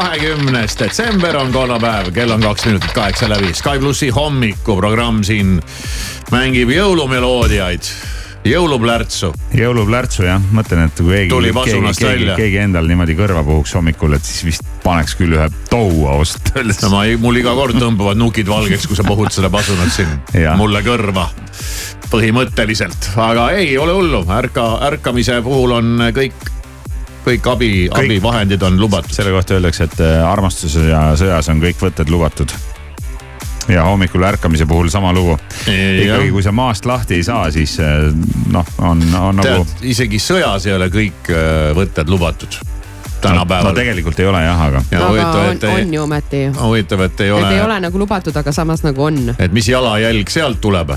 kahekümnes detsember on kolmapäev, kell on kaks minutit kaheksa läbi. Sky plussi hommikuprogramm siin mängib jõulumeloodiaid. Jõuluplärtsu. jõuluplärtsu jah, mõtlen, et kui keegi, keegi, keegi, keegi endal niimoodi kõrva puhuks hommikul, et siis vist paneks küll ühe tou ausalt öeldes. no ma, mul iga kord tõmbavad nukid valgeks, kui sa puhud seda pasunat siin. Mulle kõrva. Põhimõtteliselt, aga ei ole hullu, ärka, ärkamise puhul on kõik kõik abi, abivahendid on lubatud. selle kohta öeldakse, et äh, armastuses ja sõjas on kõik võtted lubatud ja hommikul ärkamise puhul sama lugu. ikkagi, kui sa maast lahti ei saa, siis äh, noh, on, on Tead, nagu. isegi sõjas ei ole kõik äh, võtted lubatud tänapäeval no,. no tegelikult ei ole jah, aga. aga huvitav, on, on ju ometi. huvitav, et ei ole. et ei ole nagu lubatud, aga samas nagu on. et mis jalajälg sealt tuleb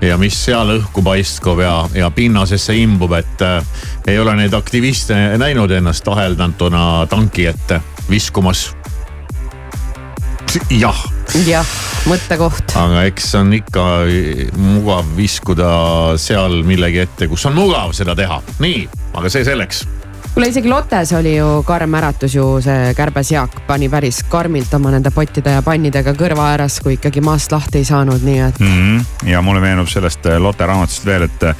ja mis seal õhku paiskub ja, ja pinnasesse imbub, et äh, ei ole neid aktiviste näinud ennast aheldatuna tanki ette viskumas. jah. jah, mõttekoht. aga eks on ikka mugav viskuda seal millegi ette, kus on mugav seda teha. nii, aga see selleks kuule isegi Lottes oli ju karm äratus ju see kärbes Jaak pani päris karmilt oma nende pottide ja pannidega kõrva ääres, kui ikkagi maast lahti ei saanud, nii et mm. -hmm. ja mulle meenub sellest äh, Lotte raamatust veel, et äh,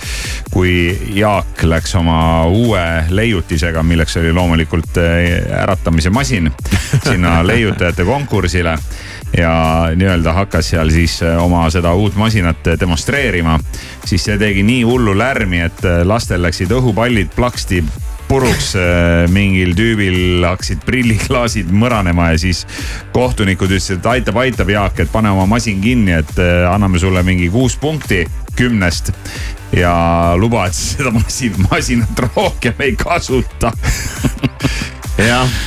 kui Jaak läks oma uue leiutisega, milleks oli loomulikult äh, äratamise masin, sinna leiutajate konkursile ja nii-öelda hakkas seal siis oma seda uut masinat demonstreerima, siis see tegi nii hullu lärmi, et lastel läksid õhupallid plaksti puruks äh, mingil tüübil hakkasid prilliklaasid mõranema ja siis kohtunikud ütlesid, et aitab, aitab Jaak, et pane oma masin kinni, et äh, anname sulle mingi kuus punkti kümnest. ja luba, et seda masin, masinat rohkem ei kasuta jah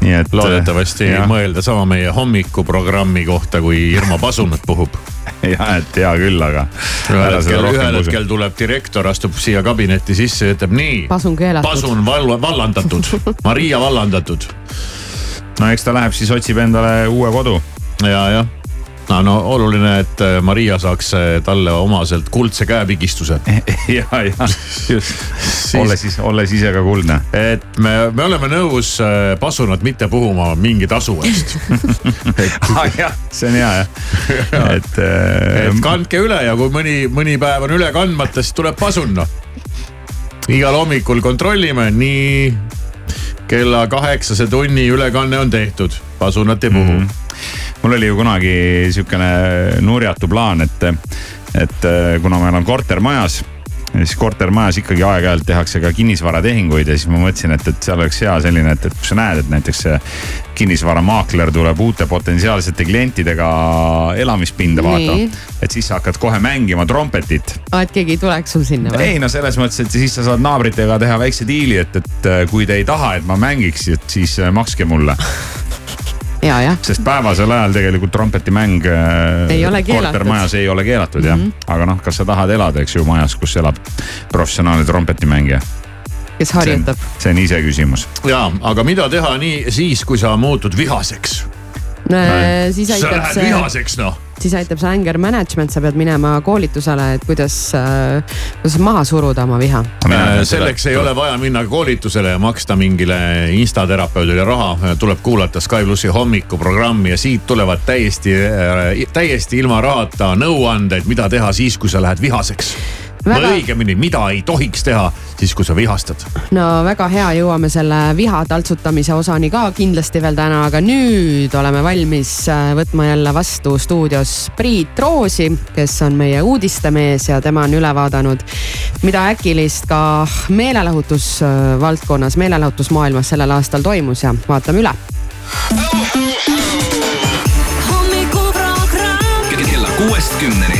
nii et. loodetavasti ei mõelda sama meie hommikuprogrammi kohta, kui Irma Pasunat puhub jah, et hea küll, aga. ühel hetkel, ühel hetkel tuleb direktor, astub siia kabinetti sisse ja ütleb nii. pasun keelatud. pasun val vallandatud Maria vallandatud. no eks ta läheb siis otsib endale uue kodu. ja, jah no, no oluline, et äh, Maria saaks äh, talle omaselt kuldse käepigistuse. ja, ja just ole siis, olles ise ka kuldne. et me, me oleme nõus äh, pasunat mitte puhuma mingi tasu eest ah, jah, see on hea jah et, et kandke üle ja kui mõni, mõni päev on üle kandmata, siis tuleb pasun noh. igal hommikul kontrollime, nii kella kaheksase tunni ülekanne on tehtud, pasunat ei puhu mm. -hmm mul oli ju kunagi sihukene nurjatu plaan, et, et kuna meil on korter majas siis kortermajas ikkagi aeg-ajalt tehakse ka kinnisvaratehinguid ja siis ma mõtlesin, et, et seal oleks hea selline, et, et kui sa näed, et näiteks kinnisvaramaakler tuleb uute potentsiaalsete klientidega elamispinda vaatama. et siis sa hakkad kohe mängima trompetit. et keegi ei tuleks sul sinna või? ei no selles mõttes, et siis sa saad naabritega teha väikse diili, et, et kui te ei taha, et ma mängiks, et siis makske mulle. Sest päevasel ajal tegelikult trompetimäng äh, kortermajas ei ole keelatud jah mm -hmm., aga noh, kas sa tahad elada, eks ju, majas, kus elab professionaalne trompetimängija kes harjutab. see on iseküsimus. ja, aga mida teha nii siis, kui sa muutud vihaseks siis aitab see. sa lähed vihaseks noh siis aitab see anger management, sa pead minema koolitusele, et kuidas äh,, kuidas maha suruda oma viha. selleks ei ole vaja minna koolitusele ja maksta mingile instaterapeudile raha, tuleb kuulata Sky plussi hommikuprogrammi ja siit tulevad täiesti, äh, täiesti ilma rahata nõuanded, mida teha siis, kui sa lähed vihaseks väga... või õigemini, mida ei tohiks teha siis, kui sa vihastad. no väga hea, jõuame selle viha taltsutamise osani ka kindlasti veel täna, aga nüüd oleme valmis äh, võtma jälle vastu stuudios Priit Roosi, kes on meie uudistemees ja tema on üle vaadanud, mida äkilist ka meelelahutusvaldkonnas, meelelahutusmaailmas sellel aastal toimus ja vaatame üle. hommikuprogramm kella kuuest kümneni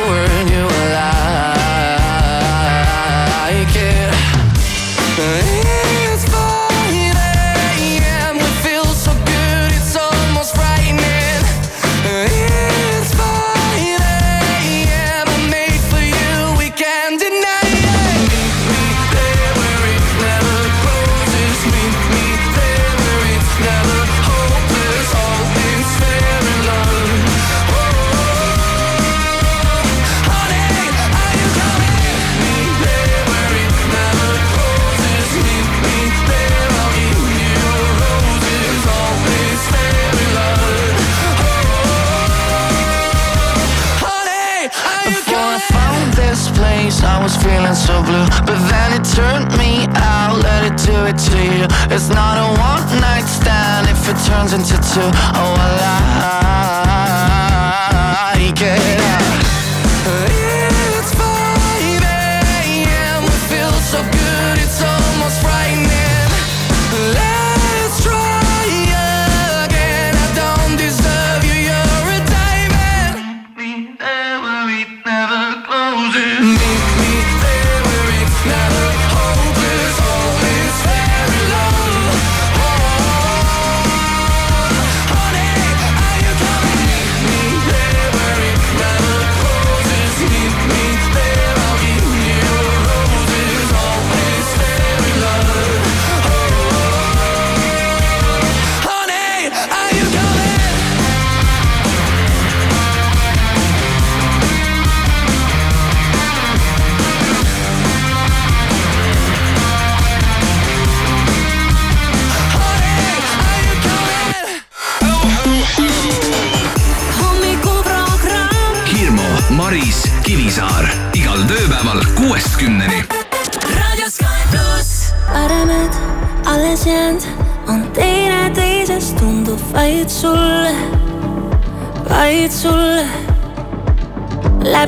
you It's not a one night stand. If it turns into two Oh, I like it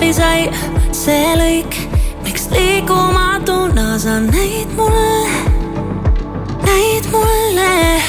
läbi sai see lõik, miks liikumatuna sa näid mulle, näid mulle.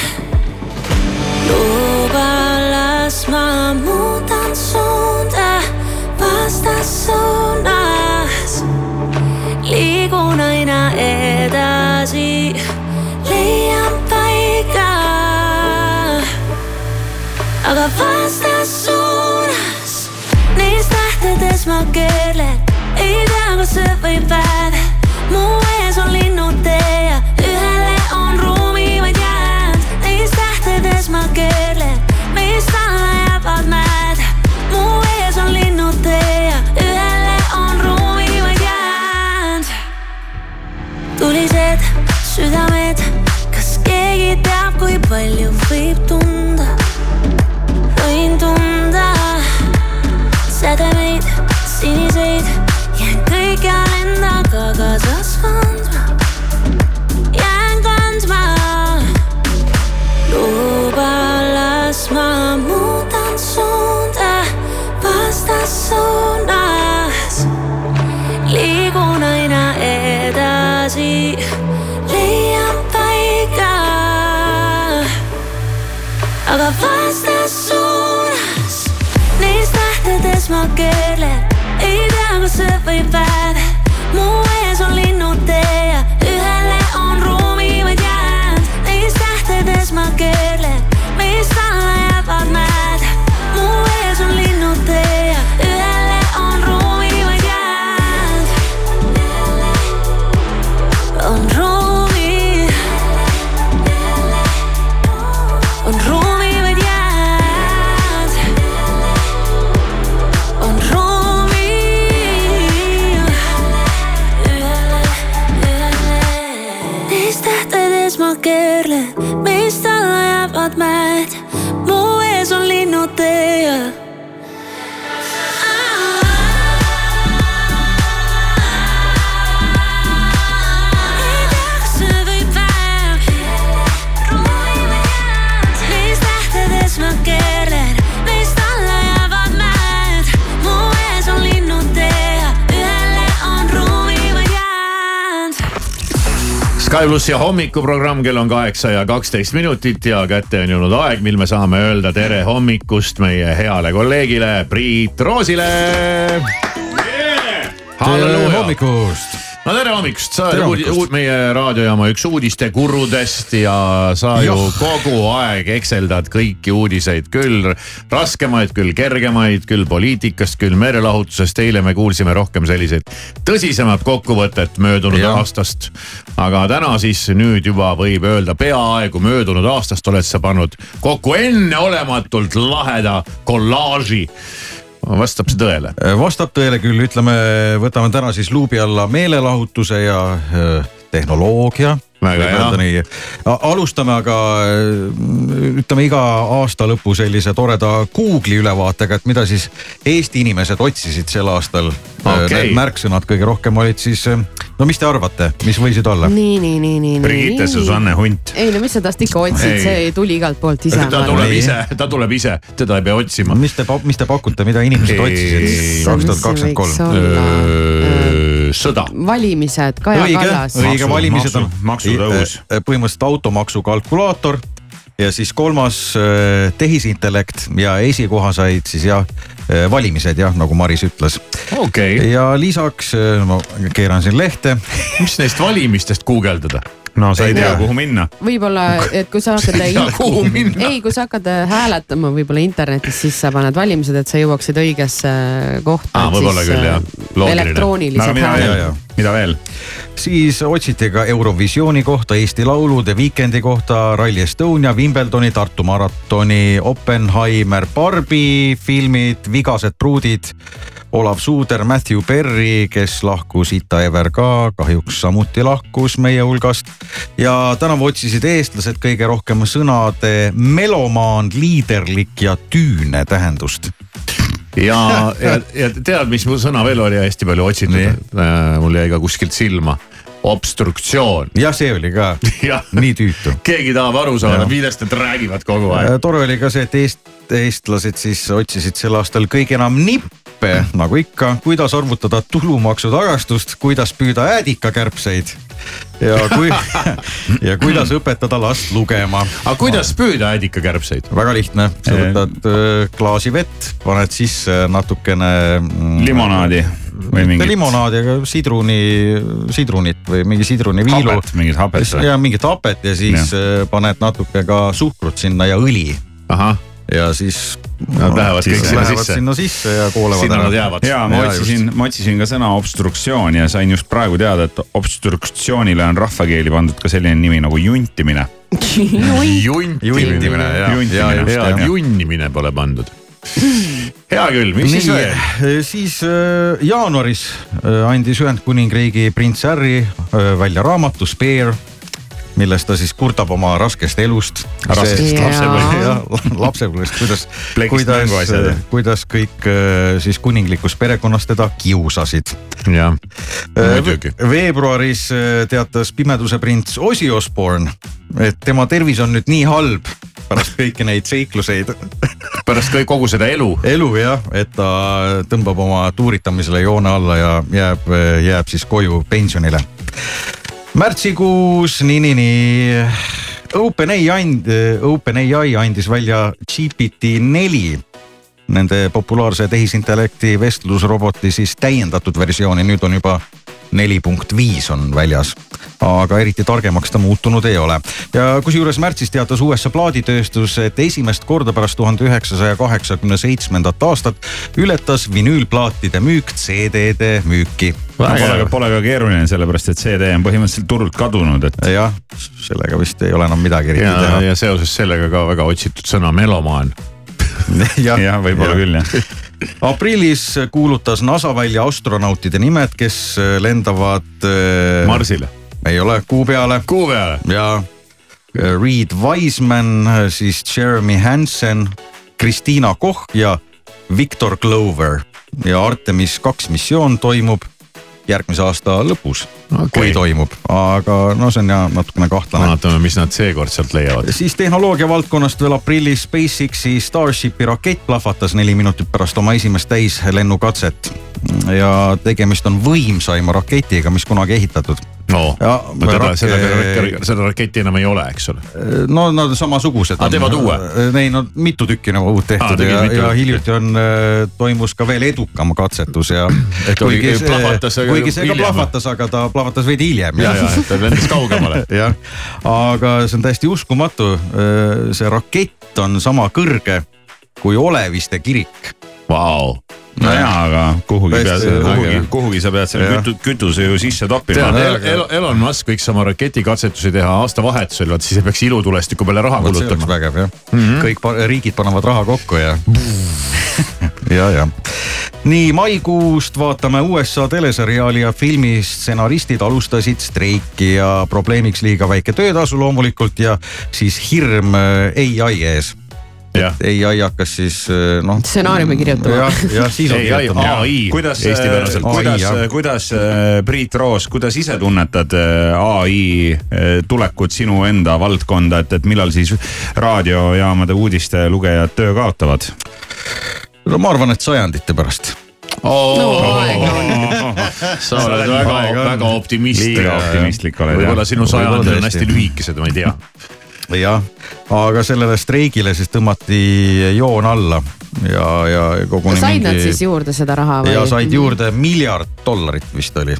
Vastassuunas, neis tähtedes ma keerlen, ei tea, kas öö või päev. Keerlen, meist alla jäävad mäed. Sky plussi hommikuprogramm, kell on kaheksa ja kaksteist minutit ja kätte on jõudnud aeg, mil me saame öelda tere hommikust meie heale kolleegile Priit Roosile yeah!. tere hommikust no tere hommikust, sa Tere hommikust. uud- meie raadiojaama üks uudistegurudest ja sa ju Jah. kogu aeg ekseldad kõiki uudiseid, küll raskemaid, küll kergemaid, küll poliitikast, küll meelelahutusest. eile me kuulsime rohkem selliseid tõsisemat kokkuvõtet möödunud Jah. aastast. aga täna siis nüüd juba võib öelda, peaaegu möödunud aastast oled sa pannud kokku enneolematult laheda kollaaži. Vastab see tõele? vastab tõele küll, ütleme, võtame täna siis luubi alla meelelahutuse ja äh, tehnoloogia. Väga hea. nii, alustame aga äh, ütleme iga aasta lõpu sellise toreda Google'i ülevaatega, et mida siis Eesti inimesed otsisid sel aastal Okei. Need märksõnad kõige rohkem olid siis, äh, no mis te arvate, mis võisid olla? nii, nii, nii, nii, nii. Brigitte Susanne Hunt. ei no mis sa tast ikka otsid, Ei. see tuli igalt poolt ise. ta tuleb ise, ta tuleb ise, teda ei pea otsima. mis te, mis te pakute, mida inimesed Ei. otsisid kaks tuhat kakskümmend kolm? Sõda. valimised, Kaja õige, Kallas. õige valimised on maksu- maksutõus. Eh, põhimõtteliselt automaksu kalkulaator ja siis kolmas eh, tehisintellekt ja esikoha said siis jah eh, valimised jah, nagu Maris ütles. okei okay., ja lisaks eh, ma keeran siin lehte. mis neist valimistest guugeldada? no sa ei Ei tea, tea. kuhu minna. võib-olla, et kui sa hakkad Ei ei, kui sa hakkad hääletama võib-olla internetis sisse paned valimised, et sa jõuaksid õigesse kohta. Aa, võib-olla küll, jah. Loogiline. elektroonilised mida mida veel? siis otsiti ka Eurovisiooni kohta, Eesti Laulu, The Weekend'i kohta, Rally Estonia, Wimbledoni, Tartu maratoni, Oppenheimer, Barbi filmid, Vigased pruudid. Olav Suuder, Matthew Perry, kes lahkus, Ita Ever ka kahjuks samuti lahkus meie hulgast. ja tänavu otsisid eestlased kõige rohkem sõnade melomaan, liiderlik ja tüüne tähendust. Ja, ja, ja tead, mis mu sõna veel oli hästi palju otsitud? mul jäi ka kuskilt silma. obstruktsioon. jah, see oli ka nii tüütu. keegi tahab aru saada millest nad räägivad kogu aeg. tore oli ka see, et eest, eestlased siis otsisid sel aastal kõige enam nippe, nagu ikka, kuidas arvutada tulumaksu tagastust, kuidas püüda äädikakärbseid ja kui ja kuidas õpetada last lugema. aga kuidas püüda äädikakärbseid? väga lihtne, sa võtad öö, klaasi vett, paned sisse natukene mm, limonaadi või mingit limonaadi, aga sidruni, sidrunit või mingi sidruniviilu. mingit hapet või? ja mingit hapet ja siis ja. paned natuke ka suhkrut sinna ja õli ahah, ja siis. Nad lähevad kõik sinna sisse. sinna sisse ja koolevad sinna nad. jäävad. ja ma otsisin, ma otsisin ka sõna obstruktsioon ja sain just praegu teada, et obstruktsioonile on rahvakeeli pandud ka selline nimi nagu juntimine. juntimine ja, ja Juntimine. jah. junnimine pole pandud. hea küll, mis siis veel? nii, siis äh, jaanuaris äh, andis Ühendkuningriigi prints Harry äh, välja raamatu Spare, milles ta siis kurdab oma raskest elust. Raskest lapsepõlvest. lapsepõlvest, kuidas, kuidas mänguasjad., kuidas kõik äh, siis kuninglikus perekonnas teda kiusasid. jah, muidugi. veebruaris äh, teatas pimeduse prints Ozzy Osbourne, et tema tervis on nüüd nii halb pärast kõiki neid seikluseid pärast kõik, kogu seda elu. elu jah, et ta tõmbab oma tuuritamisele joone alla ja jääb, jääb siis koju pensionile. märtsikuus, nii, nii, nii. OpenAI and-, OpenAI andis välja GPT neli nende populaarse tehisintellekti vestlusroboti siis täiendatud versiooni, nüüd on juba neli punkt viis on väljas. aga eriti targemaks ta muutunud ei ole. ja kusjuures märtsis teatas USA plaaditööstus, et esimest korda pärast tuhande üheksasaja kaheksakümne seitsmendat aastat ületas vinüülplaatide müük CD-de müüki. Pole, pole ka keeruline, sellepärast et CD on põhimõtteliselt turult kadunud, et jah, sellega vist ei ole enam midagi eriti ja, teha. ja seoses sellega ka väga otsitud sõna melomaan. jah, võib-olla küll jah. aprillis kuulutas NASA välja astronautide nimed, kes lendavad. Marsile. ei ole kuu peale kuu peale. ja äh, Reed Wiseman, siis Jeremy Hansen, Kristiina Koch ja Victor Glover ja Artemis kaks missioon toimub järgmise aasta lõpus okay., kui toimub, aga no see on ja natukene kahtlane. vaatame, mis nad seekord sealt leiavad. siis tehnoloogia valdkonnast veel aprillis SpaceXi Starshipi rakett plahvatas neli minutit pärast oma esimest täislennukatset. ja tegemist on võimsaima raketiga, mis kunagi ehitatud. No Ja seda, rak- seda, seda raketti enam ei ole, eks ole. no nad on samasugused. Aa, teevad uue?? ei no mitu tükki nagu uut Aa, tehtud tegid ja, ja hiljuti on, toimus ka veel edukam katsetus ja. Oli- plahvatas, aga kuigi see ka plahvatas, aga ta plahvatas veidi hiljem. ja, ja, ta lendas kaugemale. jah, aga see on täiesti uskumatu. see rakett on sama kõrge kui Oleviste kirik. Vau. No jaa, aga kuhugi pead kuhugi kuhugi sa pead selle kütu, kütuse ju sisse toppima tead, Elon Musk võiks oma raketikatsetusi teha aastavahetusel, vot siis ei peaks ilutulestiku peale raha vot see oleks kulutama. vägev jah mm. -hmm. kõik riigid panevad raha kokku ja. ja, ja. nii maikuust vaatame USA teleseriaali ja filmi stsenaristid alustasid streiki ja probleemiks liiga väike töötasu loomulikult ja siis hirm äh, ai ees. jah, ai hakkas siis äh, noh. Stsenaariumi kirjutama. jah, ja sisu Ai, kirjutama. ai. kuidas, eestipäraselt. kuidas AI,, kuidas äh, Priit Roos, kuidas ise tunnetad äh, ai äh, tulekut sinu enda valdkonda, et, et millal siis raadiojaamade uudiste lugejad töö kaotavad? no ma arvan, et sajandite pärast. no aega on. sa oled väga on. väga optimistlik. liiga optimistlik oled võib-olla jah? sinu sajandid on hästi lühikesed, ma ei tea. jah, aga sellele streigile siis tõmmati joon alla ja, ja koguni. said nad siis juurde seda raha või? ja said juurde miljard dollarit vist oli.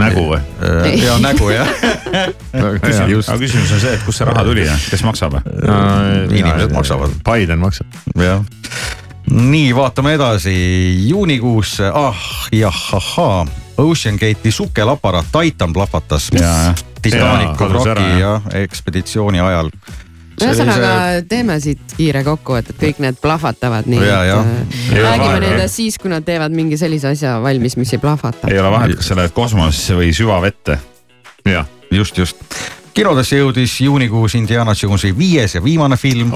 nägu või? ja nägu jah. aga küsimus on see, et kust see raha tuli ja kes maksab? inimesed maksavad.. Biden maksab. jah. nii, vaatame edasi, juunikuusse, ah jah, ahaa, Ocean Gate'i sukelaparaat Titan plahvatas. Titanicu vroki jah. ja ekspeditsiooni ajal. ühesõnaga teeme siit kiire kokkuvõtte, et kõik need plahvatavad nii, Ja, ja. et äh, räägime nendest siis, kui nad teevad mingi sellise asja valmis, mis ei plahvata ei. ole vahet, kas sa lähed kosmosesse või süvavette. jah, just, just. Kinodesse jõudis juunikuus Indiana Jonesi viies ja viimane film.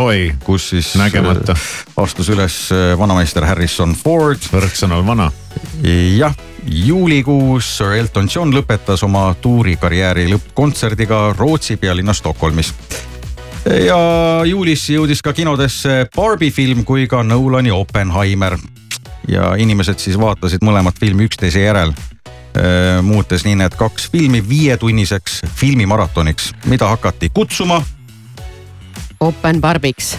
kus siis nägemata. astus üles vanameister Harrison Ford. võrksõnal vana. jah juulikuus Sir Elton John lõpetas oma tuurikarjääri lõppkontserdiga Rootsi pealinnas Stockholmis. ja juulis jõudis ka kinodesse Barbi film kui ka Nolani Oppenheimer. ja inimesed siis vaatasid mõlemat filmi üksteise järel muutes nii need kaks filmi viietunniseks filmimaratoniks, mida hakati kutsuma. Open Barbiks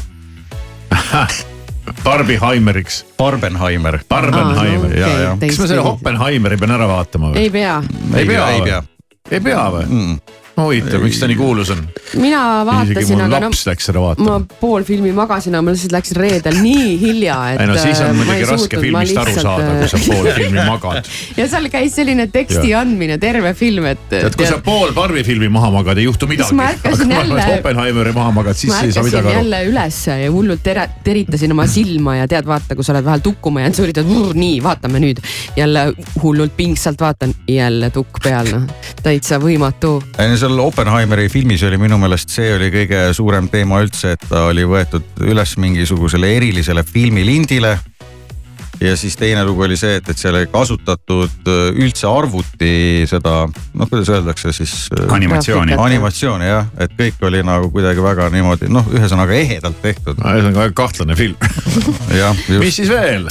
Barbiheimeriks. Barbenheimer. Barbenheimer ah,, no, ja, ja. kas ma selle Oppenheimeri pean ära vaatama või? ei pea. ei pea, ei pea. ei pea või mm.? Huvitav, miks ta nii kuulus on? mina vaatasin, aga no läks seda vaatama. ma pool filmi magasin, aga ma lihtsalt läksin reedel nii hilja, et. ei no siis on äh, muidugi raske filmist lihtsalt... aru saada, kui sa pool filmi magad. ja seal käis selline teksti ja. andmine, terve film, et. tead, kui sa pool Barbi filmi maha magad, ei juhtu midagi. ma ärkasin jälle. Oppenheimeri maha magad, siis ei saa midagi aru. jälle ülesse ja hullult ter teritasin oma silma ja tead, vaata, kui sa oled vahel tukkuma jäänud, sa üritad, nii, vaatame nüüd. jälle hullult pingsalt vaatan, jälle tukk peal, noh, täitsa võimatu. ei no seal Oppenheimeri filmis oli minu meelest see oli kõige suurem teema üldse, et ta oli võetud üles mingisugusele erilisele filmilindile. ja siis teine lugu oli see, et, et seal ei kasutatud äh, üldse arvuti seda, noh, kuidas öeldakse siis. Äh, animatsiooni. animatsiooni jah, et kõik oli nagu kuidagi väga niimoodi noh, ühesõnaga ehedalt tehtud. ühesõnaga väga kahtlane film mis siis veel?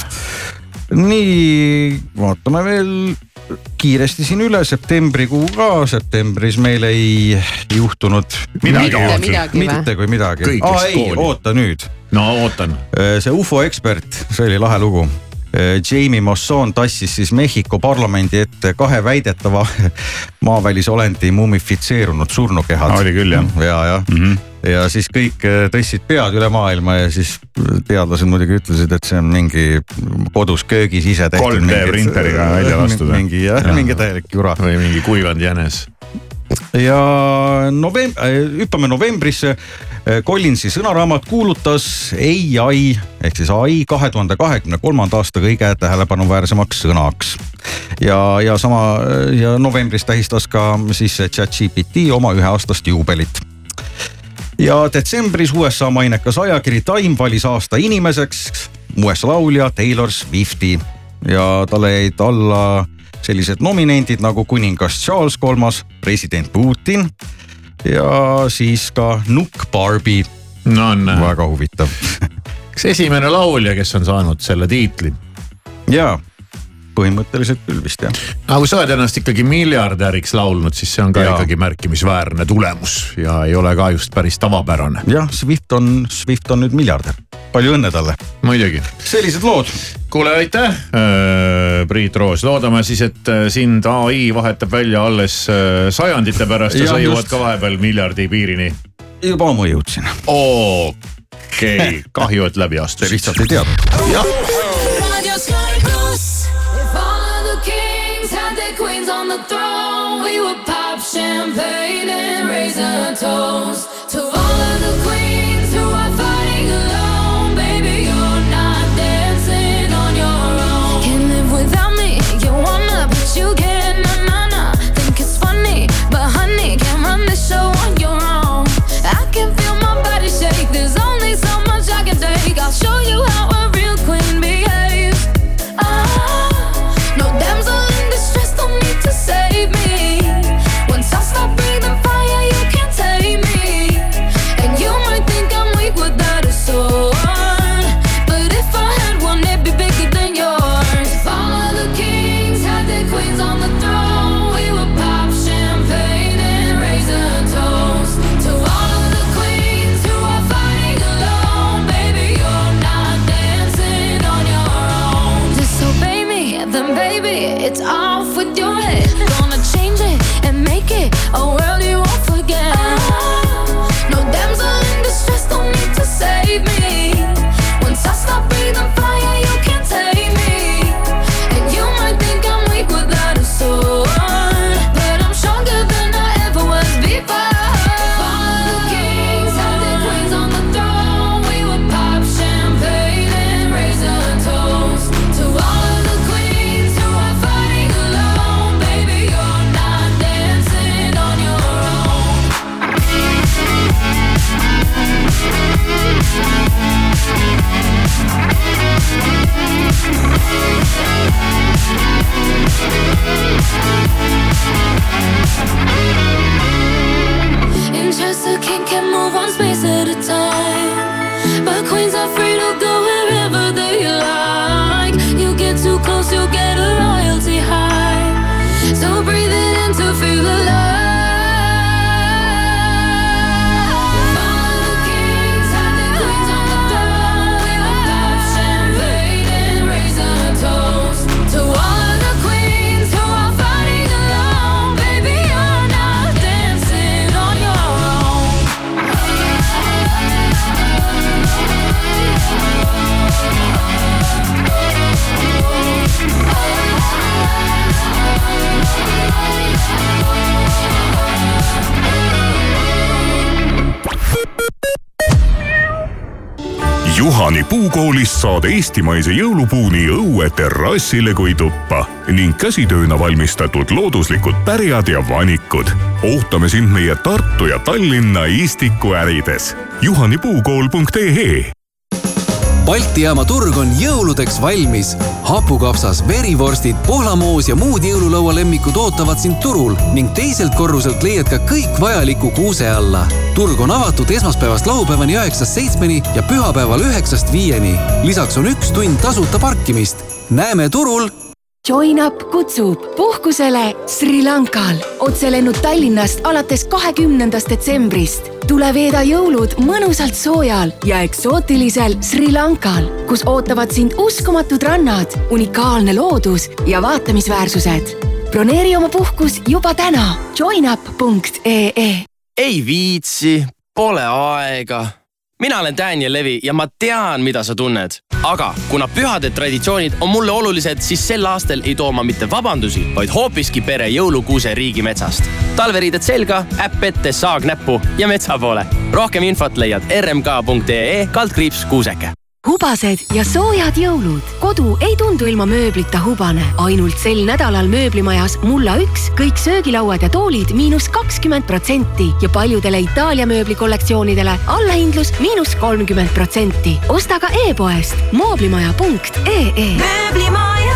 nii, vaatame veel kiiresti siin üle septembrikuu ka, septembris meil ei juhtunud midagi, midagi, mitte kui midagi. aa ei, oota nüüd. no ootan. See ufo ekspert, see oli lahe lugu. Jamie Mosson tassis siis Mehhiko parlamendi ette kahe väidetava maavälise olendi mumifitseerunud surnukehad. oli küll jah. ja, jah mm. -hmm ja siis kõik äh, tõstsid pead üle maailma ja siis teadlased muidugi ütlesid, et see on mingi kodus köögis ise tehtud. 3D printeriga välja lastud. mingi jah ja., mingi täielik jura. või mingi kuivanud jänes. ja novemb-, äh, hüppame novembrisse. Äh, Collinsi sõnaraamat kuulutas ai ehk siis ai kahe tuhande kahekümne kolmanda aasta kõige tähelepanuväärsemaks sõnaks. ja, ja sama ja novembris tähistas ka siis chat-GPT oma üheaastast juubelit ja detsembris USA mainekas ajakiri Time valis aasta inimeseks USA laulja Taylor Swifti ja talle jäid alla sellised nominendid nagu kuningas Charles Kolmas, president Putin ja siis ka nukk Barbie. no väga huvitav kas esimene laulja, kes on saanud selle tiitli? jaa põhimõtteliselt küll vist jah. aga kui sa oled ennast ikkagi miljardäriks laulnud, siis see on ka ja. ikkagi märkimisväärne tulemus ja ei ole ka just päris tavapärane. jah, Swift on, Swift on nüüd miljardär, palju õnne talle. muidugi. sellised lood. kuule, aitäh äh,, Priit Roos, loodame siis, et äh, sind ai vahetab välja alles äh, sajandite pärast ja, ja sa jõuad just... ka vahepeal miljardi piirini. juba ammu jõudsin. okei okay. kahju, et läbi astusid. Te lihtsalt ei teadnud. jah champagne and raise a toast to all of the queens puukoolist saad eestimaise jõulupuu nii õue terrassile kui tuppa ning käsitööna valmistatud looduslikud pärjad ja vanikud. ootame sind meie Tartu ja Tallinna Istiku ärides. juhanipuukool.ee Balti jaama turg on jõuludeks valmis. Hapukapsas, verivorstid, pohlamoos ja muud jõululaua lemmikud ootavad sind turul ning teiselt korruselt leiad ka kõik vajaliku kuuse alla. turg on avatud esmaspäevast laupäevani üheksast seitsmeni ja pühapäeval üheksast viieni. lisaks on üks tund tasuta parkimist. näeme turul JoinUp kutsub puhkusele Sri Lankal. otselennud Tallinnast alates kahekümnendast detsembrist. tule veeda jõulud mõnusalt soojal ja eksootilisel Sri Lankal, kus ootavad sind uskumatud rannad, unikaalne loodus ja vaatamisväärsused. broneeri oma puhkus juba täna joinup.ee. ei viitsi, pole aega mina olen Daniel Levi ja ma tean, mida sa tunned. aga kuna pühade traditsioonid on mulle olulised, siis sel aastal ei too ma mitte vabandusi, vaid hoopiski pere jõulukuuse riigimetsast. talveriided selga, äpp ette, saag näppu ja metsa poole. rohkem infot leiad rmk.ee kaldkriips kuuseke hubased ja soojad jõulud. kodu ei tundu ilma mööblita hubane. ainult sel nädalal mööblimajas Mulla üks kõik söögilauad ja toolid miinus kakskümmend protsenti ja paljudele Itaalia mööblikollektsioonidele allahindlus miinus kolmkümmend protsenti. osta ka e-poest mooblimaja.ee. mööblimaja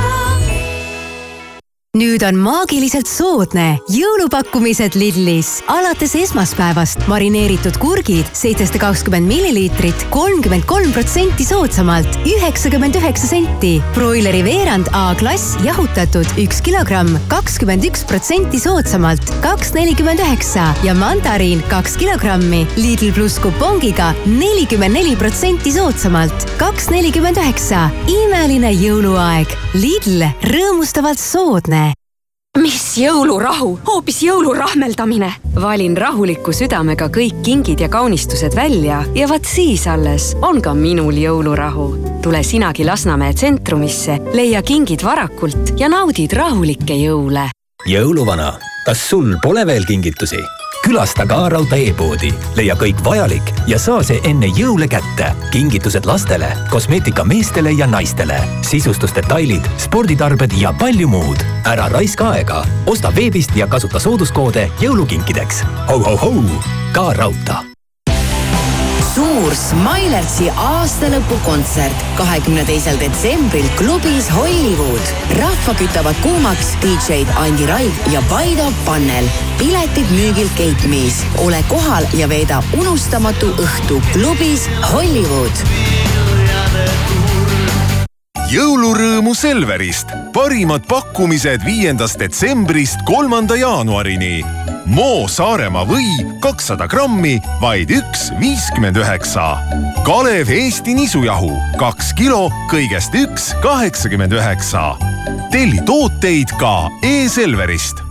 nüüd on maagiliselt soodne jõulupakkumised Lidlis. alates esmaspäevast marineeritud kurgid seitsesada kakskümmend milliliitrit, kolmkümmend kolm protsenti soodsamalt, üheksakümmend üheksa senti. broileri veerand A-klass jahutatud üks kilogramm, kakskümmend üks protsenti soodsamalt, kaks nelikümmend üheksa ja mandariin kaks kilogrammi Lidl pluss kupongiga nelikümmend neli protsenti soodsamalt, kaks nelikümmend üheksa. imeline jõuluaeg. Lidl, rõõmustavalt soodne mis jõulurahu, hoopis jõulurahmeldamine. valin rahuliku südamega kõik kingid ja kaunistused välja ja vaat siis alles on ka minul jõulurahu. tule sinagi Lasnamäe tsentrumisse, leia kingid varakult ja naudid rahulikke jõule. jõuluvana, kas sul pole veel kingitusi? Külasta ka Rauta e-poodi, leia kõik vajalik ja saa see enne jõule kätte. kingitused lastele, kosmeetika meestele ja naistele, sisustusdetailid, sporditarbed ja palju muud. ära raiska aega, osta veebist ja kasuta sooduskoode jõulukinkideks ho,. Ho-ho-hou, ka Rauta suur Smilertsi aastalõpukontsert kahekümne teisel detsembril klubis Hollywood. rahva kütavad kuumaks DJ-d Andi Raig ja Paido Pannel. piletid müügil Gate Me's. ole kohal ja veeda unustamatu õhtu klubis Hollywood jõulurõõmu Selverist. parimad pakkumised viiendast detsembrist kolmanda jaanuarini Moo Saaremaa või kakssada grammi, vaid üks viiskümmend üheksa. Kalev Eesti nisujahu kaks kilo, kõigest üks kaheksakümmend üheksa. telli tooteid ka e-Selverist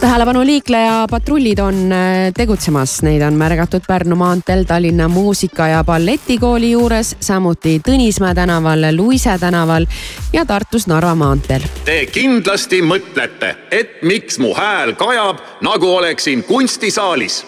tähelepanu liikleja patrullid on äh, tegutsemas, neid on märgatud Pärnu maanteel Tallinna Muusika- ja Balletikooli juures, samuti Tõnismäe tänaval, Luise tänaval ja Tartus Narva maanteel. Te kindlasti mõtlete, et miks mu hääl kajab, nagu oleksin kunstisaalis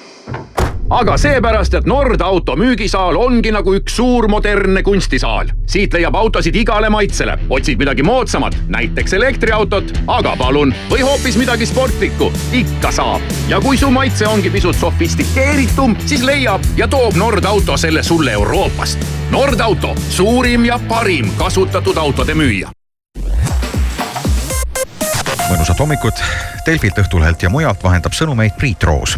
aga seepärast, et Nord auto müügisaal ongi nagu üks suur modernne kunstisaal. siit leiab autosid igale maitsele, otsid midagi moodsamat, näiteks elektriautot, aga palun, või hoopis midagi sportlikku, ikka saab. ja kui su maitse ongi pisut sofistikeeritum, siis leiab ja toob Nord auto selle sulle Euroopast. Nord auto, suurim ja parim kasutatud autode müüja mõnusat hommikut. Delfilt, Õhtulehelt ja mujalt vahendab sõnumeid Priit Roos.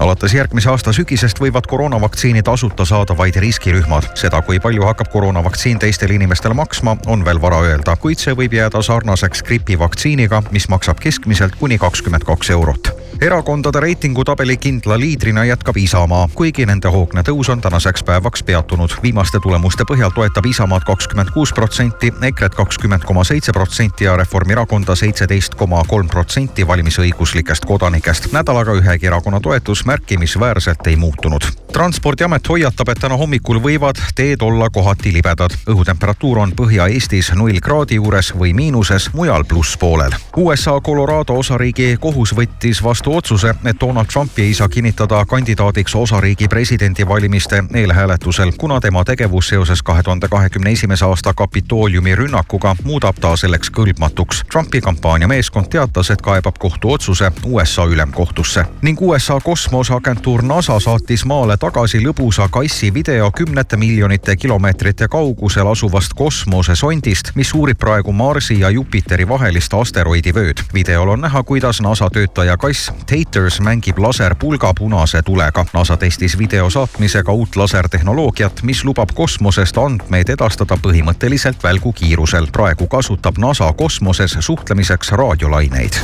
alates järgmise aasta sügisest võivad koroonavaktsiini tasuta saada vaid riskirühmad. seda, kui palju hakkab koroonavaktsiin teistele inimestele maksma, on veel vara öelda, kuid see võib jääda sarnaseks gripivaktsiiniga, mis maksab keskmiselt kuni kakskümmend kaks eurot erakondade reitingutabeli kindla liidrina jätkab Isamaa, kuigi nende hoogne tõus on tänaseks päevaks peatunud. viimaste tulemuste põhjal toetab Isamaad kakskümmend kuus protsenti, EKRE-t kakskümmend koma seitse protsenti ja Reformierakonda seitseteist koma kolm protsenti valimisõiguslikest kodanikest. nädalaga ühegi erakonna toetus märkimisväärselt ei muutunud transpordiamet hoiatab, et täna hommikul võivad teed olla kohati libedad. õhutemperatuur on Põhja-Eestis null kraadi juures või miinuses, mujal plusspoolel. USA Colorado osariigi kohus võttis vastu otsuse, et Donald Trumpi ei saa kinnitada kandidaadiks osariigi presidendivalimiste eelhääletusel, kuna tema tegevus seoses kahe tuhande kahekümne esimese aasta Kapitooliumi rünnakuga muudab ta selleks kõlbmatuks. Trumpi kampaaniameeskond teatas, et kaebab kohtuotsuse USA ülemkohtusse ning USA kosmoseagentuur NASA saatis maale tagasi lõbusa kassi video kümnete miljonite kilomeetrite kaugusel asuvast kosmosesondist, mis uurib praegu Marsi ja Jupiteri vahelist asteroidivööd. videol on näha, kuidas NASA töötaja kass Taters mängib laserpulga punase tulega. NASA testis video saatmisega uut lasertehnoloogiat, mis lubab kosmosest andmeid edastada põhimõtteliselt välgukiirusel. praegu kasutab NASA kosmoses suhtlemiseks raadiolaineid.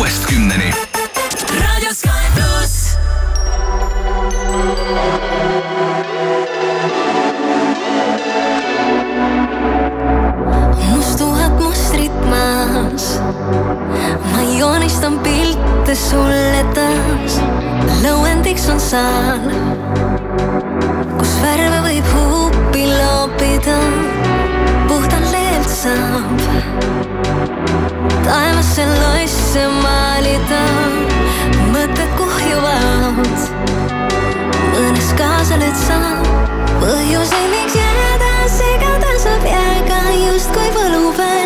Kuuest kümneni. raadio Sky pluss. mustuhat mustrit maas. ma joonistan pilte sulle taas. lõuendiks on saal, kus värve võib huupi loopida. Taevasse loisse maalida. mõtted kuhjuvad, mõnes kaasa lööd sa. põhjuseid, miks jääda segada saab jääga, justkui võlupäev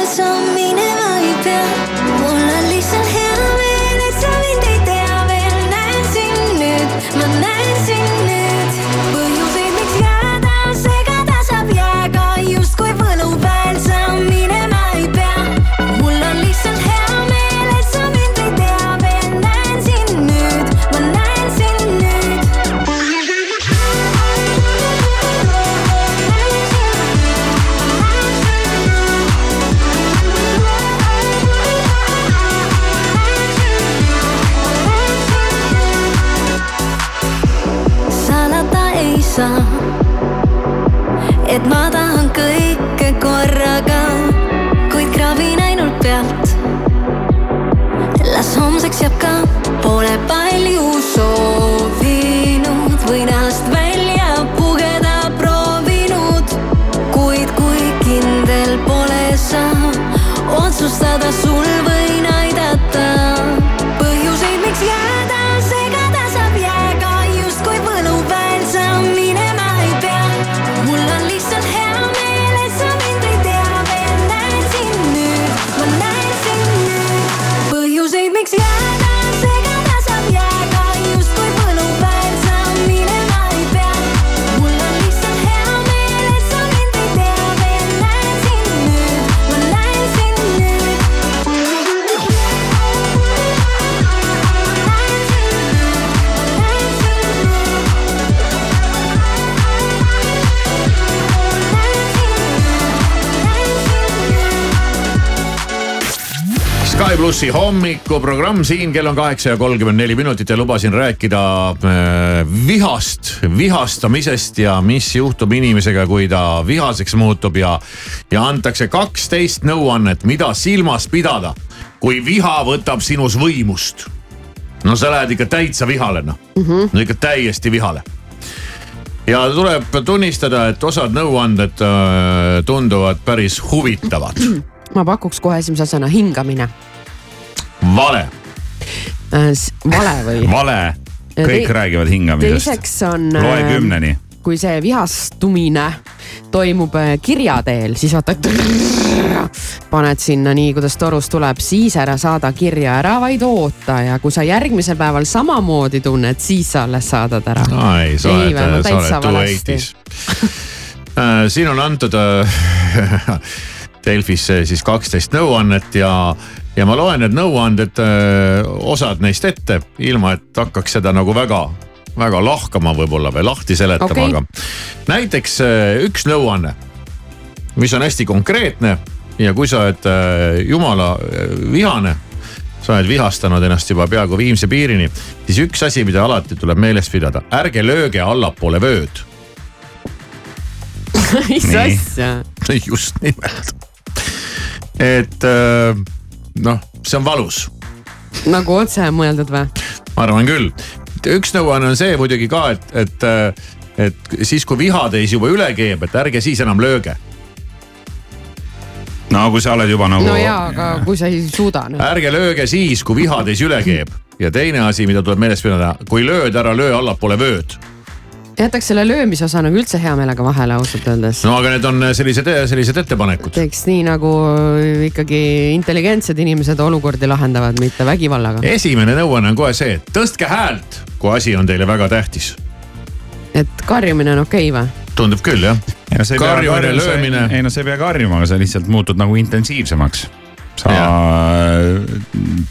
plussi hommikuprogramm siin, kell on kaheksa ja kolmkümmend neli minutit ja lubasin rääkida äh, vihast, vihastamisest ja mis juhtub inimesega, kui ta vihaseks muutub ja, ja antakse kaksteist nõuannet, mida silmas pidada, kui viha võtab sinus võimust. no sa lähed ikka täitsa vihale noh mm -hmm., no ikka täiesti vihale ja tuleb tunnistada, et osad nõuanded äh, tunduvad päris huvitavad. ma pakuks kohe esimese asjana hingamine. vale. vale või? vale, kõik Tei- räägivad hingamisest. teiseks on. loe kümneni. kui see vihastumine toimub äh, kirja teel, siis vaata, paned sinna nii, kuidas torust tuleb, siis ära saada kirja, ära vaid oota ja kui sa järgmisel päeval samamoodi tunned, siis sa alles saadad ära. ei, sa oled, sa oled too eighties. siin on antud äh, Delfisse siis kaksteist nõuannet ja, ja ma loen need nõuanded, osad neist ette, ilma et hakkaks seda nagu väga, väga lahkama võib-olla või lahti seletama okay., aga näiteks äh, üks nõuanne, mis on hästi konkreetne ja kui sa oled äh, jumala äh, vihane sa oled vihastanud ennast juba peaaegu viimse piirini, siis üks asi, mida alati tuleb meeles pidada, ärge lööge allapoole vööd. mis asja? just nimelt. et äh, noh, see on valus, nagu otse mõeldud või? ma arvan küll. üks nõuanne on see muidugi ka, et, et, et siis kui vihatäis juba üle keeb, et ärge siis enam lööge. no kui sa oled juba nagu no jaa, aga kui sa ei suuda no.. ärge lööge siis, kui vihatäis üle keeb ja teine asi, mida tuleb meeles pidada, kui lööd, ära löö allapoole vööd. Jätaks selle löömise osa nagu üldse hea meelega vahele ausalt öeldes. no aga need on sellised, sellised ettepanekud. teeks nii nagu ikkagi intelligentsed inimesed olukordi lahendavad, mitte vägivallaga. esimene nõuanne on kohe see, et tõstke häält, kui asi on teile väga tähtis. et karjumine on okei okay, või? tundub küll jah. pea karjumine, karjuma, löömine. ei no sa ei pea karjuma, aga sa lihtsalt muutud nagu intensiivsemaks. sa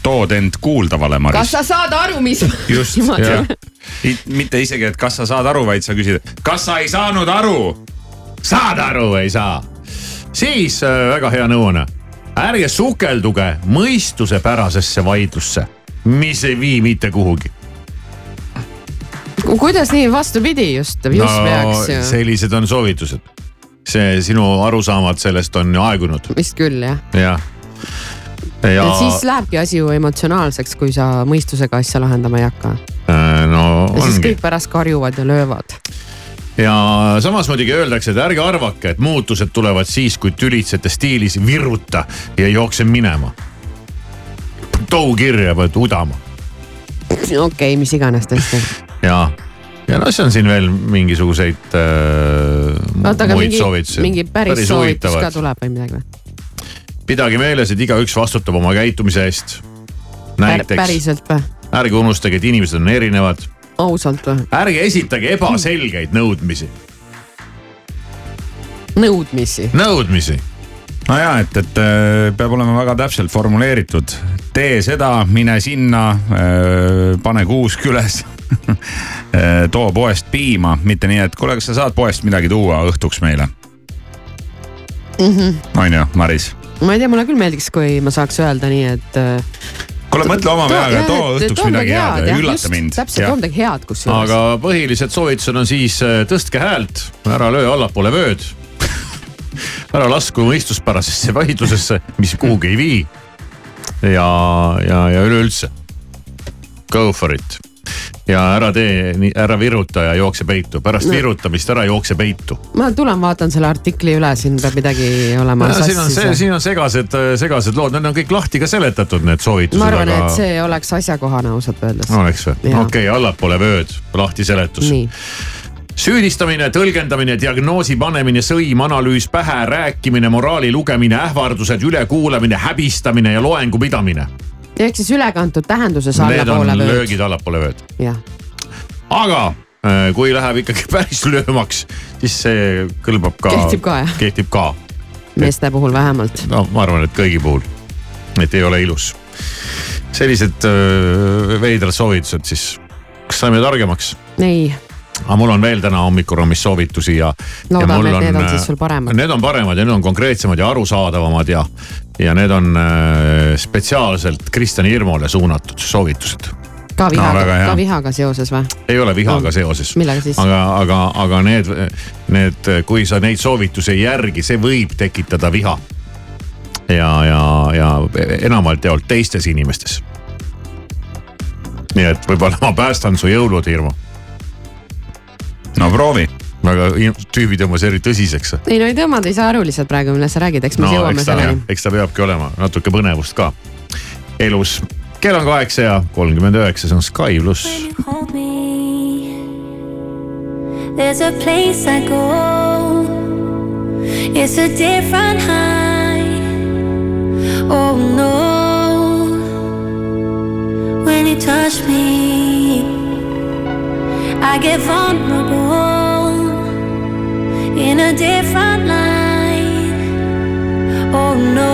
tood end kuuldavale, kas Maris. sa saad aru, mis? just, jah. Mitte isegi, et kas sa saad aru, vaid sa küsid, kas sa ei saanud aru. saad aru, ei saa. siis äh, väga hea nõuanne, ärge sukelduge mõistusepärasesse vaidlusse, mis ei vii mitte kuhugi. kuidas nii vastupidi just, just no, peaks ju. sellised on soovitused. see sinu arusaamad sellest on aegunud, vist küll jah jah. Ja siis lähebki asi ju emotsionaalseks, kui sa mõistusega asja lahendama ei hakka. äh, no ja siis ongi kõik pärast karjuvad ja löövad. ja samas muidugi öeldakse, et ärge arvake, et muutused tulevad siis, kui tülitsete stiilis viruta ja jookse minema. tou kirja pead udama okei okay,, mis iganes tõesti. ja, ja noh, see on siin veel mingisuguseid äh, oota, muid mingi, soovitusi. mingi päris soovitus ka tuleb või midagi või? Pidage meeles, et igaüks vastutab oma käitumise eest. näiteks päriselt või? ärge unustage, et inimesed on erinevad, ausalt või? ärge esitage ebaselgeid nõudmisi, nõudmisi. nõudmisi. no ja, et, et äh, peab olema väga täpselt formuleeritud. tee seda, mine sinna, pane kuusk üles. too poest piima, mitte nii, et kuule, kas sa saad poest midagi tuua õhtuks meile, on ju, Maris? Ma ei tea, mulle küll meeldiks, kui ma saaks öelda nii, et. kuule, mõtle oma peaga, too õhtuks midagi head üllata mind. täpselt, too midagi head kusjuures. aga põhilised soovitused on siis äh, tõstke häält, ära löö allapoole vööd. ära lasku mõistuspärasesse vaidlusesse, mis kuhugi ei vii. ja, ja, ja üleüldse go for it ja ära tee, ära viruta ja jookse peitu, pärast No. virutamist ära jookse peitu. ma tulen vaatan selle artikli üle, siin peab midagi olema siin on see, siin on segased, segased lood, need on kõik lahti ka seletatud, need soovitused. ma arvan, et see oleks asjakohane ausalt öeldes. oleks või? Okei okay,, allapoole vööd, lahti seletus. süüdistamine, tõlgendamine, diagnoosi panemine, sõim, analüüs pähe, rääkimine, moraali lugemine, ähvardused, ülekuulamine, häbistamine ja loengu pidamine. Ehk siis ülekantud tähenduses on allapoole vööd. löögid allapoole vööd. aga äh, kui läheb ikkagi päris löömaks, siis see kõlbab ka. Kehtib ka, jah? kehtib ka. meeste puhul vähemalt. no ma arvan, et kõigi puhul, et ei ole ilus. sellised öö, veidrad soovitused siis, kas saime targemaks? ei, aga mul on veel täna hommikuraamis soovitusi ja. loodame, et need on siis sul paremad. Need on paremad ja need on konkreetsemad ja arusaadavamad ja, ja need on äh, spetsiaalselt Kristjan Irmole suunatud soovitused. ka vihaga, hea. ka vihaga seoses või? ei ole vihaga seoses. millega siis? aga, aga, aga need, need, kui sa neid soovitusi ei järgi, see võib tekitada viha. ja, ja, ja enamalt jaolt teistes inimestes. nii et võib-olla ma päästan su jõulud, Irmo. no proovi. Väga tüübi tõmbas eri tõsiseks. ei no ei tõmba, ta ei saa aru lihtsalt praegu, millest sa räägid, eks me no, jõuame selleni. eks ta peabki olema natuke põnevust ka elus. kell on kaheksa ja kolmkümmend üheksa, see on Sky pluss. There's a place I go. It's a different high. Oh no. When you touch me, I get vulnerable in a different light. Oh no.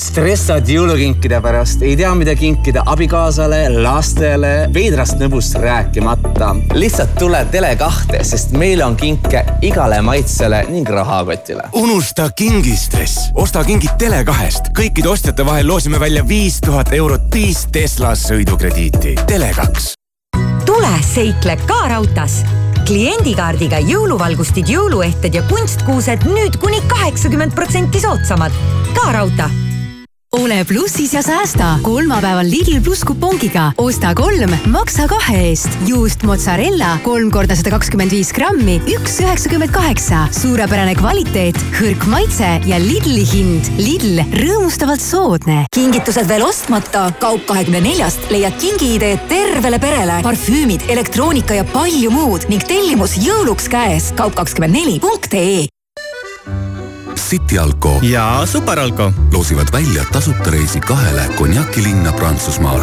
stressad jõulukinkide pärast, ei tea, mida kinkida abikaasale, lastele, veidrast nõbust rääkimata. lihtsalt tule Tele2-te, sest meil on kinke igale maitsele ning rahakotile. unusta kingistress, osta kingid Tele2-st. kõikide ostjate vahel loosime välja viis tuhat eurot viis Tesla sõidukrediiti. Tele2. tule seikle ka raudtees kliendikaardiga jõuluvalgustid, jõuluehted ja kunstkuused nüüd kuni kaheksakümmend protsenti soodsamad. ka raudtee ole plussis ja säästa kolmapäeval Lidl pluss kupongiga. osta kolm, maksa kahe eest. juust mozzarella kolm korda sada kakskümmend viis grammi, üks üheksakümmend kaheksa. suurepärane kvaliteet, hõrk maitse ja Lidli hind. Lidl, rõõmustavalt soodne. kingitused veel ostmata. kaup kahekümne neljast leiad kingiideed tervele perele. parfüümid, elektroonika ja palju muud ning tellimus jõuluks käes. kaup kakskümmend neli punkt ee City Alko ja Superalko loosivad välja tasuta reisi kahele konjakilinna Prantsusmaal.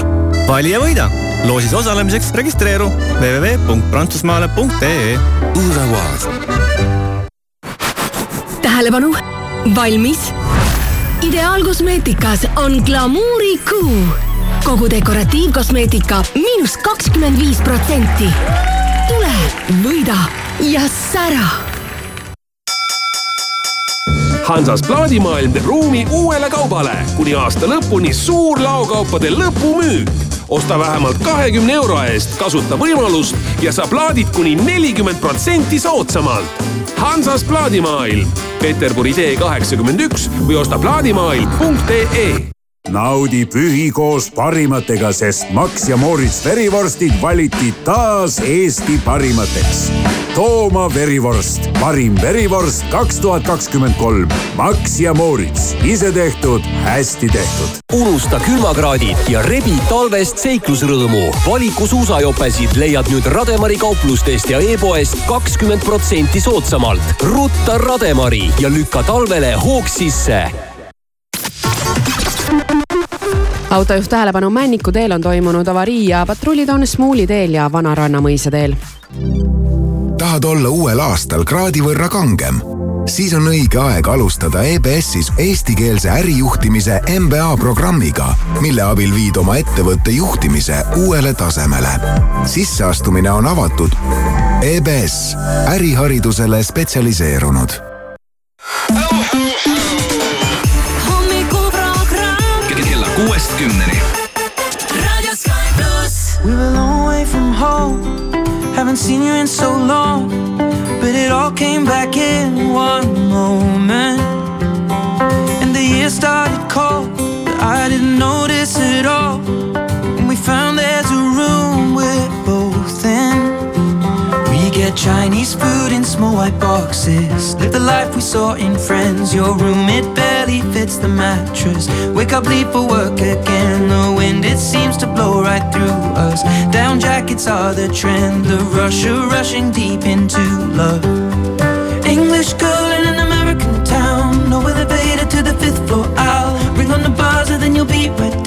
vali ja võida. loosis osalemiseks registreeru www.prantsusmaale.ee. tähelepanu, valmis? ideaalkosmeetikas on glamuurikuu. kogu dekoratiivkosmeetika miinus kakskümmend viis protsenti. tule, võida ja sära Hansas plaadimaailm teeb ruumi uuele kaubale. kuni aasta lõpuni suur laokaupade lõpumüük. osta vähemalt kahekümne euro eest, kasuta võimalust ja saa plaadid kuni nelikümmend protsenti soodsamalt. Hansas plaadimaailm, Peterburi tee kaheksakümmend üks või osta plaadimaailm.ee naudi pühi koos parimatega, sest Max ja Moritz verivorstid valiti taas Eesti parimateks. Tooma verivorst, parim verivorst kaks tuhat kakskümmend kolm. Max ja Moritz, ise tehtud, hästi tehtud. unusta külmakraadid ja rebi talvest seiklusrõõmu. valiku suusajopesid leiad nüüd Rademari kauplustest ja e-poest kakskümmend protsenti soodsamalt. rutta Rademari ja lükka talvele hoog sisse autojuht tähelepanu, Männiku teel on toimunud avarii ja patrullid on Smuuli teel ja Vanaranna mõisa teel. tahad olla uuel aastal kraadi võrra kangem? siis on õige aeg alustada EBS-is eestikeelse ärijuhtimise MBA programmiga, mille abil viid oma ettevõtte juhtimise uuele tasemele. sisseastumine on avatud. EBS, äriharidusele spetsialiseerunud kümneni. Radio Sky pluss. We were a long way from home. Haven't seen you in so long. But it all came back in one moment. And the year started cold. But I didn't notice it all. And we found there's a room we're both in. We get Chinese food in small white boxes. Live the life we saw in Friends. Your room, it barely fits the mattress. Wake up, leave for work again. The wind, it seems to blow right through us. Down jackets are the trend. The rush of rushing deep into love. English girl in an American town. No elevator to the fifth floor. I'll ring on the buzzer, then you'll be right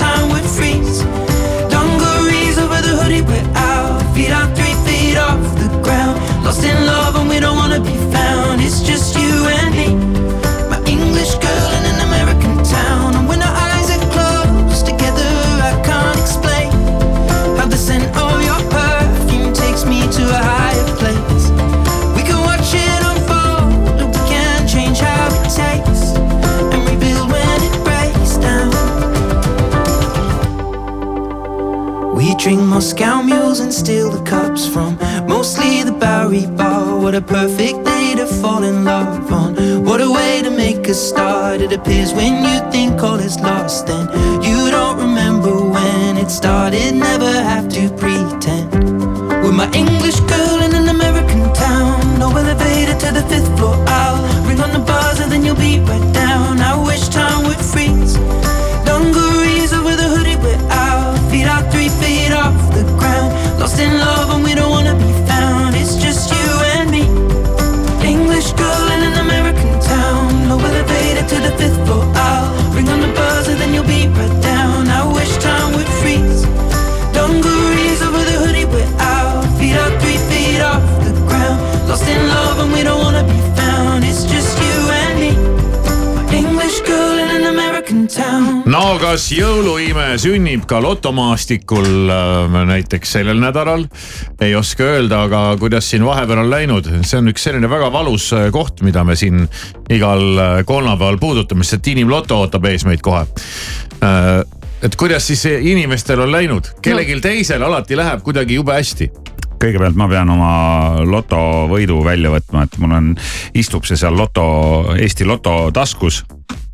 Feet out three feet off the ground. Lost in love and we don't wanna be found. It's just you and me. Drink Moscow mules and steal the cups from mostly the Bowery Bar. What a perfect day to fall in love on. What a way to make a start. It appears when you think all is lost, then you don't remember when it started. Never have to pretend. With my English girl in an American town, no elevator to the fifth floor. I'll ring on the buzzer, then you'll be right kas jõuluime sünnib ka lotomaastikul äh, näiteks sellel nädalal? ei oska öelda, aga kuidas siin vahepeal on läinud, see on üks selline väga valus äh, koht, mida me siin igal äh, kolmapäeval puudutame, sest inimloto ootab ees meid kohe et kuidas siis inimestel on läinud, kellelgi no. teisel alati läheb kuidagi jube hästi kõigepealt ma pean oma lotovõidu välja võtma, et mul on, istub see seal loto, Eesti Loto taskus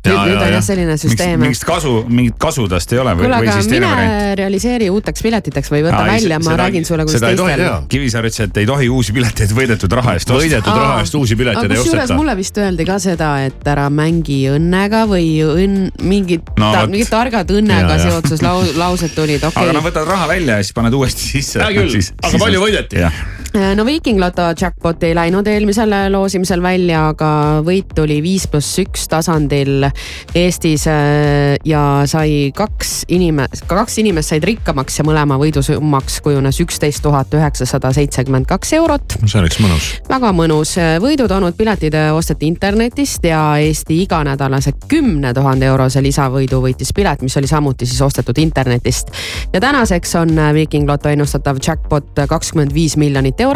nüüd, nüüd on jah selline süsteem. mingit kasu, mingit kasu tast ei ole või, või siis teine variant? realiseeri uuteks piletiteks või võta Aa, välja, ma räägin sulle, kuidas teistel. Kivisaar ütles, et ei tohi uusi pileteid võidetud raha eest osta. võidetud Aa, raha eest uusi pileteid ei osteta. kusjuures mulle vist öeldi ka seda, et ära mängi õnnega või õnn, mingid no,, mingid targad õnnega lau, laused tulid, okei okay.. aga no võtad raha välja ja siis paned uuesti sisse. hea küll, aga palju võideti? No Viiking Loto jackpot ei läinud eelmisel loosimisel välja, aga võit tuli viis pluss üks tasandil Eestis äh, ja sai kaks inimest, kaks inimest said rikkamaks ja mõlema võidusummaks kujunes üksteist tuhat üheksasada seitsekümmend kaks eurot. see oleks mõnus. väga mõnus, võidu toonud piletid osteti internetist ja Eesti iganädalase kümne tuhande eurose lisavõidu võitis pilet, mis oli samuti siis ostetud internetist. ja tänaseks on Viiking Loto ennustatav jackpot kakskümmend viis miljonit eurot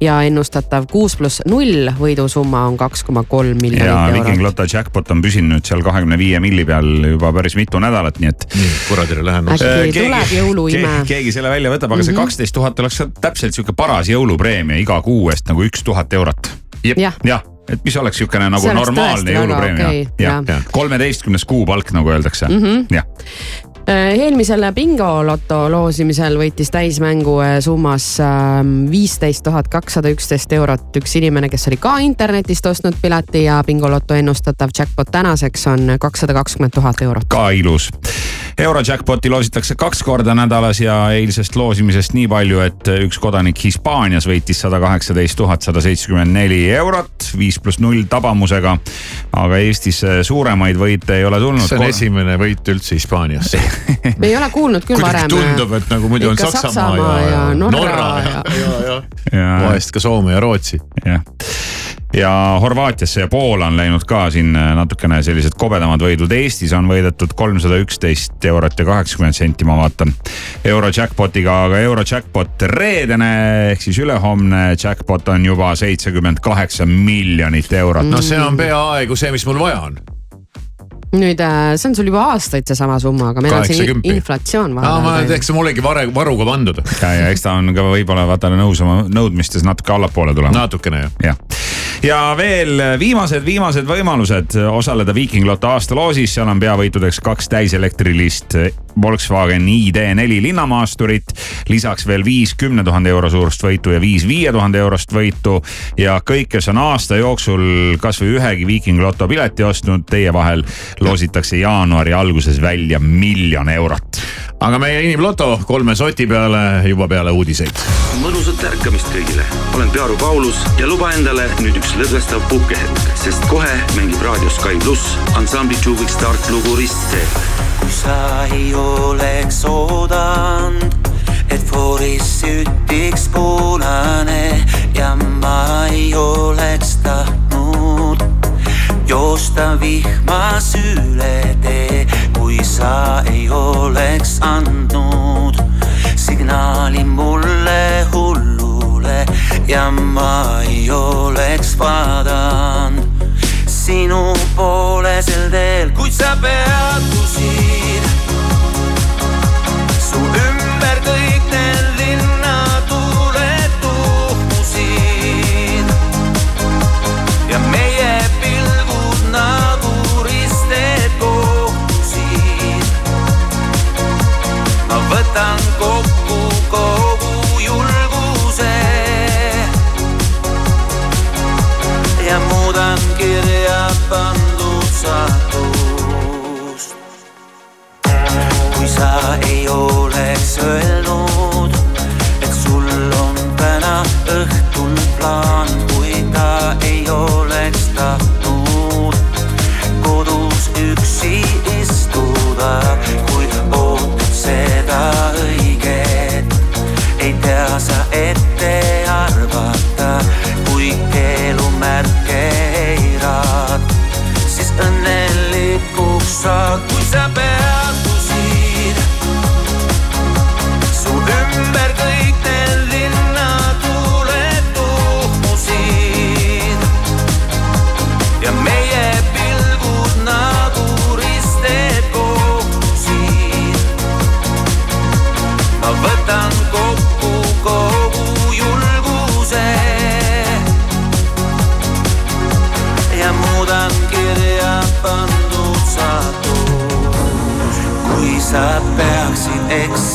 ja ennustatav kuus pluss null võidusumma on kaks koma kolm miljonit eurot. ja Viking Loto jackpot on püsinud seal kahekümne viie milli peal juba päris mitu nädalat, nii et. nii, kuradile lähemas. äkki keegi, tuleb jõuluime. keegi selle välja võtab, aga mm -hmm. see mhm. kaksteist tuhat oleks täpselt sihuke paras jõulupreemia iga kuu eest nagu üks tuhat eurot. jah ja et mis oleks niisugune nagu normaalne jõulupreemia okay,. kolmeteistkümnes kuupalk nagu öeldakse mm, -hmm. jah Äh, eelmisel bingoloto loosimisel võitis täismängu äh, summas ähm, viisteist tuhat kakssada üksteist eurot üks inimene, kes oli ka internetist ostnud pileti ja bingoloto ennustatav jackpot tänaseks on kakssada kakskümmend tuhat eurot. ka ilus. Eurojackpoti loositakse kaks korda nädalas ja eilsest loosimisest nii palju, et üks kodanik Hispaanias võitis sada kaheksateist tuhat sada seitsekümmend neli eurot, viis pluss null tabamusega. aga Eestis suuremaid võite ei ole tulnud. see on esimene võit üldse Hispaanias me ei ole kuulnud küll varem. tundub, et nagu muidu on Saksamaa, Saksamaa ja, ja Norra, Norra ja, ja, ja, ja. vahest ka Soome ja Rootsi. jah ja Horvaatiasse ja Poola on läinud ka siin natukene sellised kobedamad võidud. Eestis on võidetud kolmsada üksteist eurot ja kaheksakümmend senti, ma vaatan. euro jackpot'iga, aga euro jackpot reedene ehk siis ülehomne jackpot on juba seitsekümmend kaheksa miljonit eurot. no see on peaaegu see, mis mul vaja on nüüd äh, see on sul juba aastaid seesama summa, aga meil on see inflatsioon vahepeal. eks see mullegi vare, varuga pandud. ja, ja eks ta on ka võib-olla vaata nõus oma nõudmistes natuke allapoole tulema. natukene jah. ja veel viimased, viimased võimalused osaleda Viiking Loto aastaloosis, seal on peavõitudeks kaks täiselektrilist Volkswagen ID4 linnamaasturit. lisaks veel viis kümne tuhande euro suurust võitu ja viis viie tuhande eurost võitu. ja kõik, kes on aasta jooksul kasvõi ühegi Viiking Loto pileti ostnud, teie vahel loositakse jaanuari alguses välja miljon eurot. Aga meie inimloto kolme soti peale juba peale uudiseid. mõnusat ärkamist kõigile, olen Pearu Paulus ja luba endale nüüd üks lõdvestav puhkehetk, sest kohe mängib raadios Sky pluss ansambli Tšuvik Start lugu Ristteel. kui sa ei oleks oodanud, et fooris sütiks punane ja ma ei oleks tahtnud joosta vihmas üle tee, kui sa ei oleks andnud signaali mulle hullule ja ma ei oleks vaadanud sinu poole sel teel, kuid sa peatusid. Võtan kokku kogu julguse ja muudan kirja pandud saatust. kui sa ei oleks öelnud, et sul on täna õhtul plaan, kui ta ei oleks tahtnud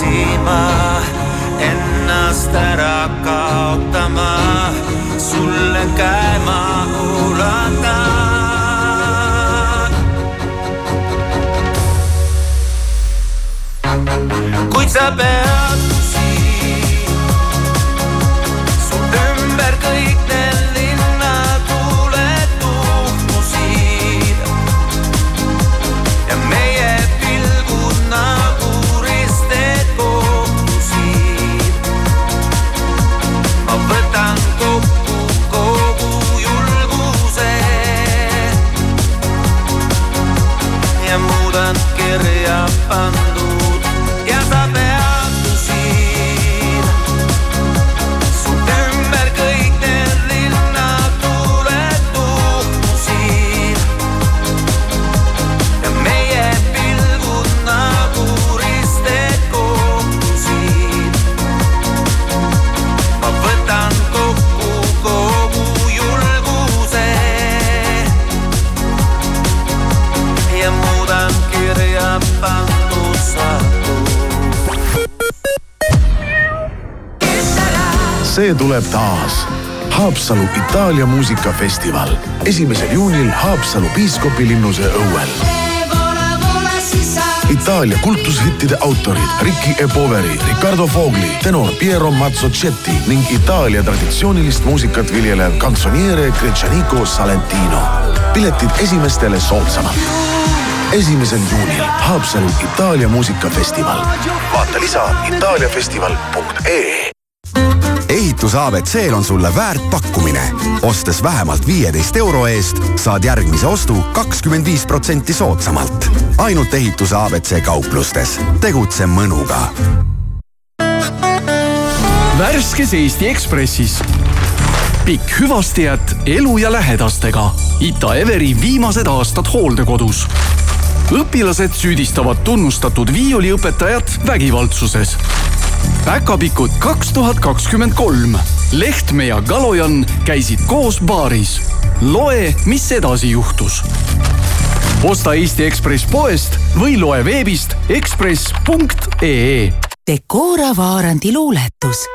eksima, ennast ära kaotama, sulle käe ma ulatan. kuid sa peatusid, tuleb taas. Haapsalu Itaalia muusikafestival esimesel juunil Haapsalu piiskopilinnuse õuel. Itaalia kultushittide autorid Ricky E. Poveri, Riccardo Fogli, tenor Piero Mazzocetti ning Itaalia traditsioonilist muusikat viljelev kantsoniere Gretšaniko Salentino. piletid esimestele soodsamalt. esimesel juunil Haapsalu Itaalia muusikafestival. vaata lisa itaaliafestival.ee ehitus abc-l on sulle väärt pakkumine. ostes vähemalt viieteist euro eest, saad järgmise ostu kakskümmend viis protsenti soodsamalt. ainult ehituse abc kauplustes. tegutse mõnuga. värskes Eesti Ekspressis. pikk hüvastijät elu ja lähedastega. Ita Everi viimased aastad hooldekodus. õpilased süüdistavad tunnustatud viiuliõpetajat vägivaldsuses päkapikud kaks tuhat kakskümmend kolm. Lehtme ja Kalojan käisid koos baaris loe, mis edasi juhtus. osta Eesti Ekspress poest või loe veebist ekspress.ee. Decora Vaarandi luuletus,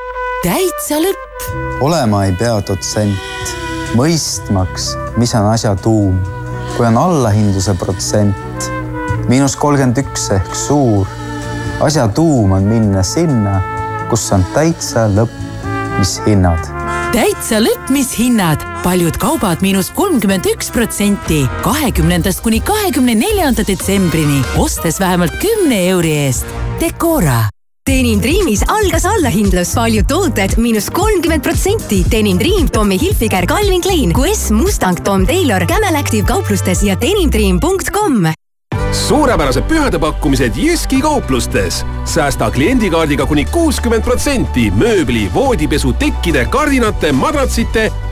täitsa lõpp. olema ei pea dotsent, mõistmaks, mis on asja tuum. kui on allahindluse protsent, miinus kolmkümmend üks ehk suur, asja tuum on minna sinna, kus on täitsa lõpp, mis hinnad. Täitsa lõppmishinnad, paljud kaubad miinus kolmkümmend üks protsenti, kahekümnendast kuni kahekümne neljanda detsembrini, ostes vähemalt kümne euri eest. Decora. Denim Dreamis algas allahindlus, paljud tooted? Miinus kolmkümmend protsenti. Denim Dream, Tommy Hilfiger, Calvin Klein, QS, Mustang, Tom Taylor, Camel Active kauplustes ja denimdream.com suurepärased pühadepakkumised Jyski kauplustes. säästa kliendikaardiga kuni kuuskümmend protsenti mööbli, voodipesu, tekkide, kardinate, madratsite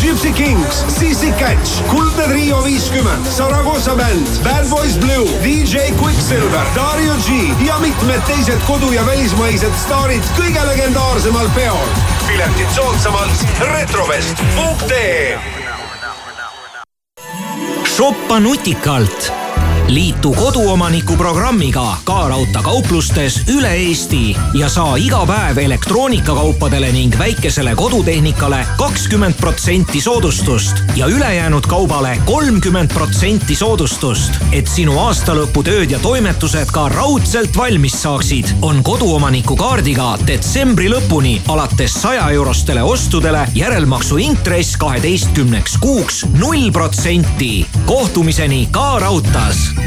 Gypsy Kings, Sissi Catch, Kuldne Trio viiskümmend, Saragossa bänd, Bad Boys Blue, DJ Quicksilver, Dario G ja mitmed teised kodu- ja välismaised staarid kõige legendaarsemal peol. piletid soodsamalt retrovest.ee. shoppa nutikalt liitu koduomaniku programmiga Ka Raudtee kauplustes üle Eesti ja saa iga päev elektroonikakaupadele ning väikesele kodutehnikale kakskümmend protsenti soodustust ja ülejäänud kaubale kolmkümmend protsenti soodustust. et sinu aastalõputööd ja toimetused ka raudselt valmis saaksid, on koduomaniku kaardiga detsembri lõpuni alates saja eurostele ostudele järelmaksu intress kaheteistkümneks kuuks null protsenti. kohtumiseni Ka Raudtees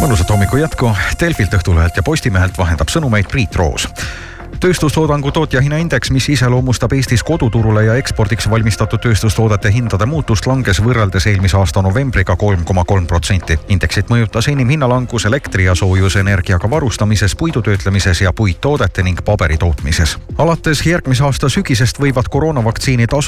mõnusat hommiku jätku Delfilt, Õhtulehelt ja Postimehelt vahendab sõnumeid Priit Roos tööstustoodangu tootjahinnaindeks, mis iseloomustab Eestis koduturule ja ekspordiks valmistatud tööstustoodete hindade muutust, langes võrreldes eelmise aasta novembriga kolm koma kolm protsenti. indeksit mõjutas enim hinnalangus elektri ja soojusenergiaga varustamises, puidutöötlemises ja puittoodete ning paberi tootmises. alates järgmise aasta sügisest võivad koroonavaktsiini tasu